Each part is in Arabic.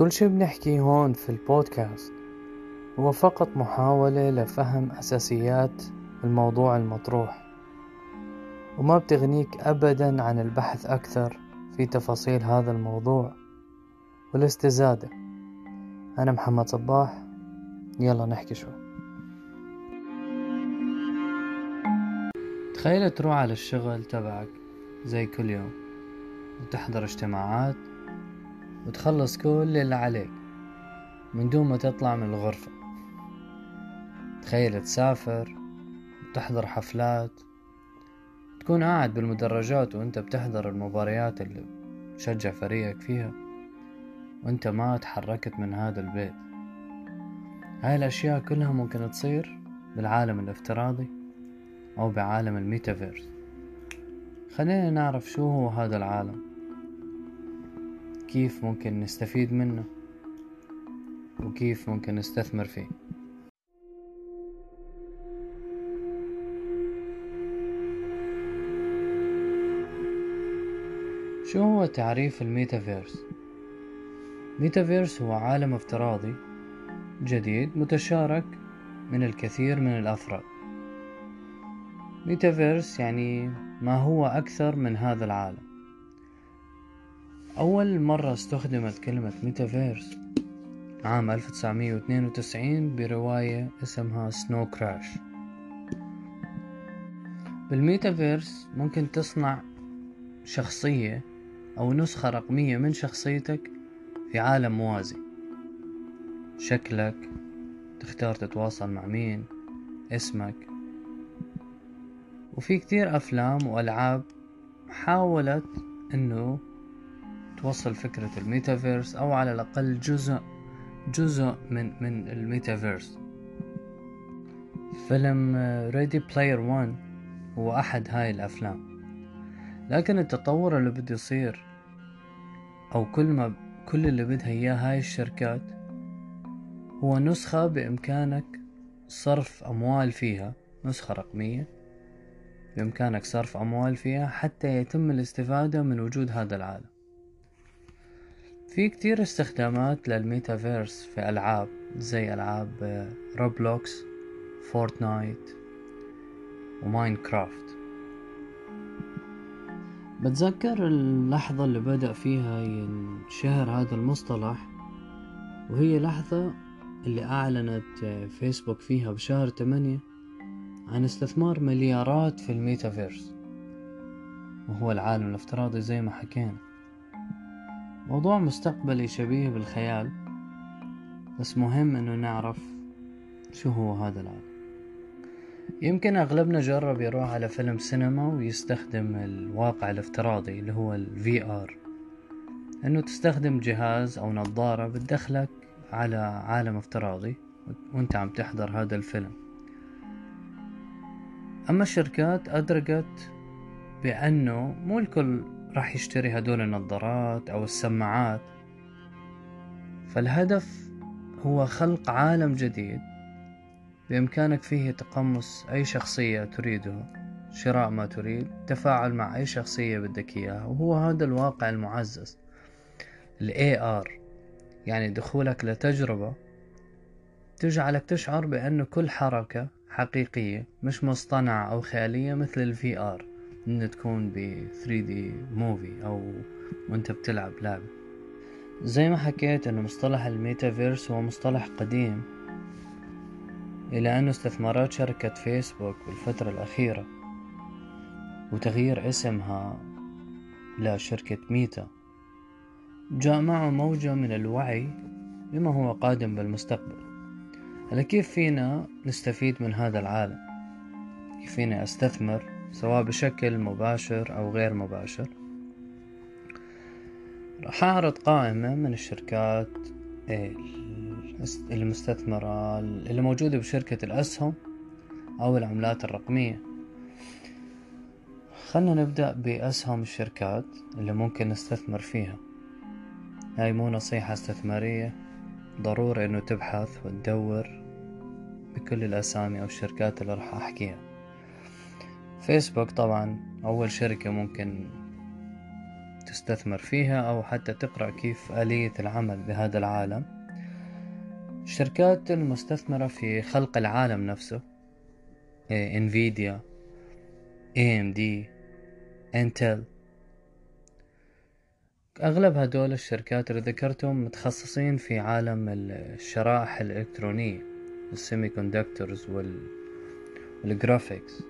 كل شي بنحكي هون في البودكاست هو فقط محاولة لفهم أساسيات الموضوع المطروح وما بتغنيك أبدا عن البحث أكثر في تفاصيل هذا الموضوع والاستزادة. أنا محمد صباح يلا نحكي شوي. تخيل تروح على الشغل تبعك زي كل يوم وتحضر اجتماعات وتخلص كل اللي عليك من دون ما تطلع من الغرفة. تخيل تسافر وتحضر حفلات تكون قاعد بالمدرجات وانت بتحضر المباريات اللي تشجع فريقك فيها وانت ما تحركت من هذا البيت. هاي الأشياء كلها ممكن تصير بالعالم الافتراضي أو بعالم الميتافيرس. خلينا نعرف شو هو هذا العالم. كيف ممكن نستفيد منه وكيف ممكن نستثمر فيه. شو هو تعريف ال metaverse؟ metaverse هو عالم افتراضي جديد متشارك من الكثير من الأفراد ميتافيرس يعني ما هو أكثر من هذا العالم. أول مرة استخدمت كلمة ميتافيرس عام 1992 برواية اسمها Snow Crash بال metaverse ممكن تصنع شخصية أو نسخة رقمية من شخصيتك في عالم موازي. شكلك تختار تتواصل مع مين اسمك. وفي كتير أفلام وألعاب حاولت أنه توصل فكرة الميتافيرس أو على الأقل جزء جزء من من الميتافيرس. فيلم Ready Player One هو أحد هاي الأفلام. لكن التطور اللي بده يصير أو كل ما كل اللي بدها إياه هاي الشركات هو نسخة بإمكانك صرف أموال فيها نسخة رقمية بإمكانك صرف أموال فيها حتى يتم الاستفادة من وجود هذا العالم. في كتير استخدامات للميتافيرس في ألعاب زي ألعاب Roblox Fortnite و Minecraft بتذكر اللحظة اللي بدأ فيها ينشهر هذا المصطلح؟ وهي لحظة اللي أعلنت فيسبوك فيها بشهر تمانية عن استثمار مليارات في الميتافيرس. وهو العالم الافتراضي زي ما حكينا. موضوع مستقبلي شبيه بالخيال بس مهم إنه نعرف شو هو هذا العالم. يمكن أغلبنا جرب يروح على فيلم سينما ويستخدم الواقع الافتراضي اللي هو ال VR إنه تستخدم جهاز أو نظارة بتدخلك على عالم افتراضي وأنت عم تحضر هذا الفيلم. أما الشركات أدركت بأنه مو الكل راح يشتري هدول النظارات أو السماعات. فالهدف هو خلق عالم جديد بإمكانك فيه تقمص أي شخصية تريده شراء ما تريد تفاعل مع أي شخصية بدك إياها وهو هذا الواقع المعزز. ال AR يعني دخولك لتجربة تجعلك تشعر بأنه كل حركة حقيقية مش مصطنعة أو خيالية مثل ال VR إن تكون ب 3D movie أو وأنت بتلعب لعبة زي ما حكيت إنه مصطلح الميتافيرس هو مصطلح قديم إلى أن استثمارات شركة فيسبوك بالفترة الأخيرة وتغيير اسمها لشركة Meta. جاء معه موجة من الوعي بما هو قادم بالمستقبل. هلا كيف فينا نستفيد من هذا العالم؟ كيف فينا أستثمر؟ سواء بشكل مباشر أو غير مباشر. راح أعرض قائمة من الشركات المستثمرة اللي موجودة بشركة الأسهم أو العملات الرقمية. خلنا نبدأ بأسهم الشركات اللي ممكن نستثمر فيها. هاي مو نصيحة استثمارية ضروري إنه تبحث وتدور بكل الأسامي أو الشركات اللي راح أحكيها. فيسبوك طبعا أول شركة ممكن تستثمر فيها أو حتى تقرأ كيف آلية العمل بهذا العالم. الشركات المستثمرة في خلق العالم نفسه إنفيديا إي إم دي إنتل أغلب هدول الشركات اللي ذكرتهم متخصصين في عالم الشرائح الإلكترونية ال semiconductors وال وال graphics.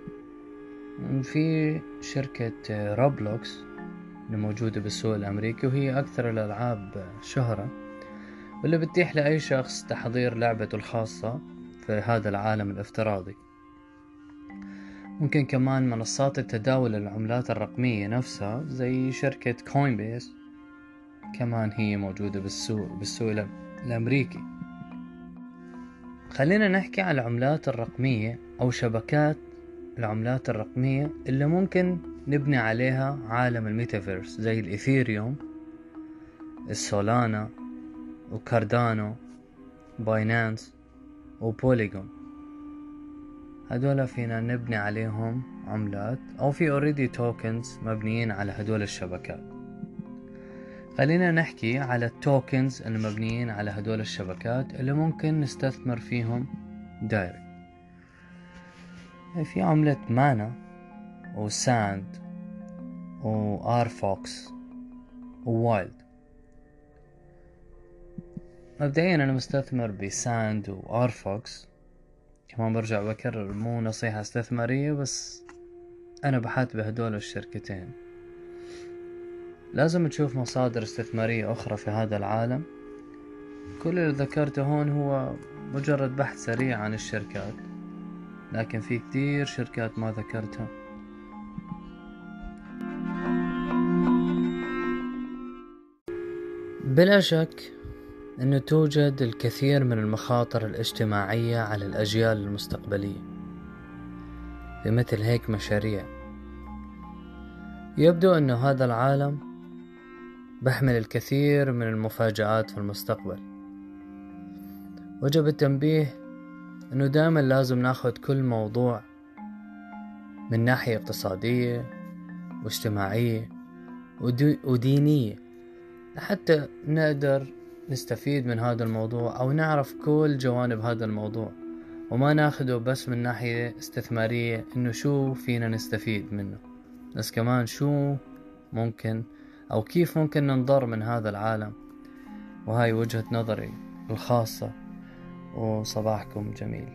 في شركة Roblox اللي موجودة بالسوق الأمريكي وهي أكثر الألعاب شهرة واللي بتتيح لأي شخص تحضير لعبته الخاصة في هذا العالم الافتراضي. ممكن كمان منصات التداول العملات الرقمية نفسها زي شركة Coinbase كمان هي موجودة بالسوق بالسوق الأمريكي. خلينا نحكي عن العملات الرقمية أو شبكات العملات الرقمية اللي ممكن نبني عليها عالم الميتافيرس زي الإيثيريوم السولانا وكاردانو باينانس وبوليجون هدول فينا نبني عليهم عملات أو في already tokens مبنيين على هدول الشبكات. خلينا نحكي على ال tokens المبنيين على هدول الشبكات اللي ممكن نستثمر فيهم direct في عملة MANA و SAND و RFOX و WILD مبدئيا أنا مستثمر ب SAND و RFOX. كمان برجع بكرر مو نصيحة استثمارية بس أنا بحث بهدول الشركتين. لازم تشوف مصادر استثمارية أخرى في هذا العالم. كل اللي ذكرته هون هو مجرد بحث سريع عن الشركات. لكن في كتير شركات ما ذكرتها. بلا شك أنه توجد الكثير من المخاطر الاجتماعية على الأجيال المستقبلية بمثل هيك مشاريع. يبدو أن هذا العالم بحمل الكثير من المفاجآت في المستقبل. وجب التنبيه إنه دائما لازم ناخد كل موضوع من ناحية اقتصادية واجتماعية ودينية. حتى نقدر نستفيد من هذا الموضوع أو نعرف كل جوانب هذا الموضوع. وما ناخده بس من ناحية استثمارية إنه شو فينا نستفيد منه. بس كمان شو ممكن أو كيف ممكن ننضر من هذا العالم. وهاي وجهة نظري الخاصة. وصباحكم جميل.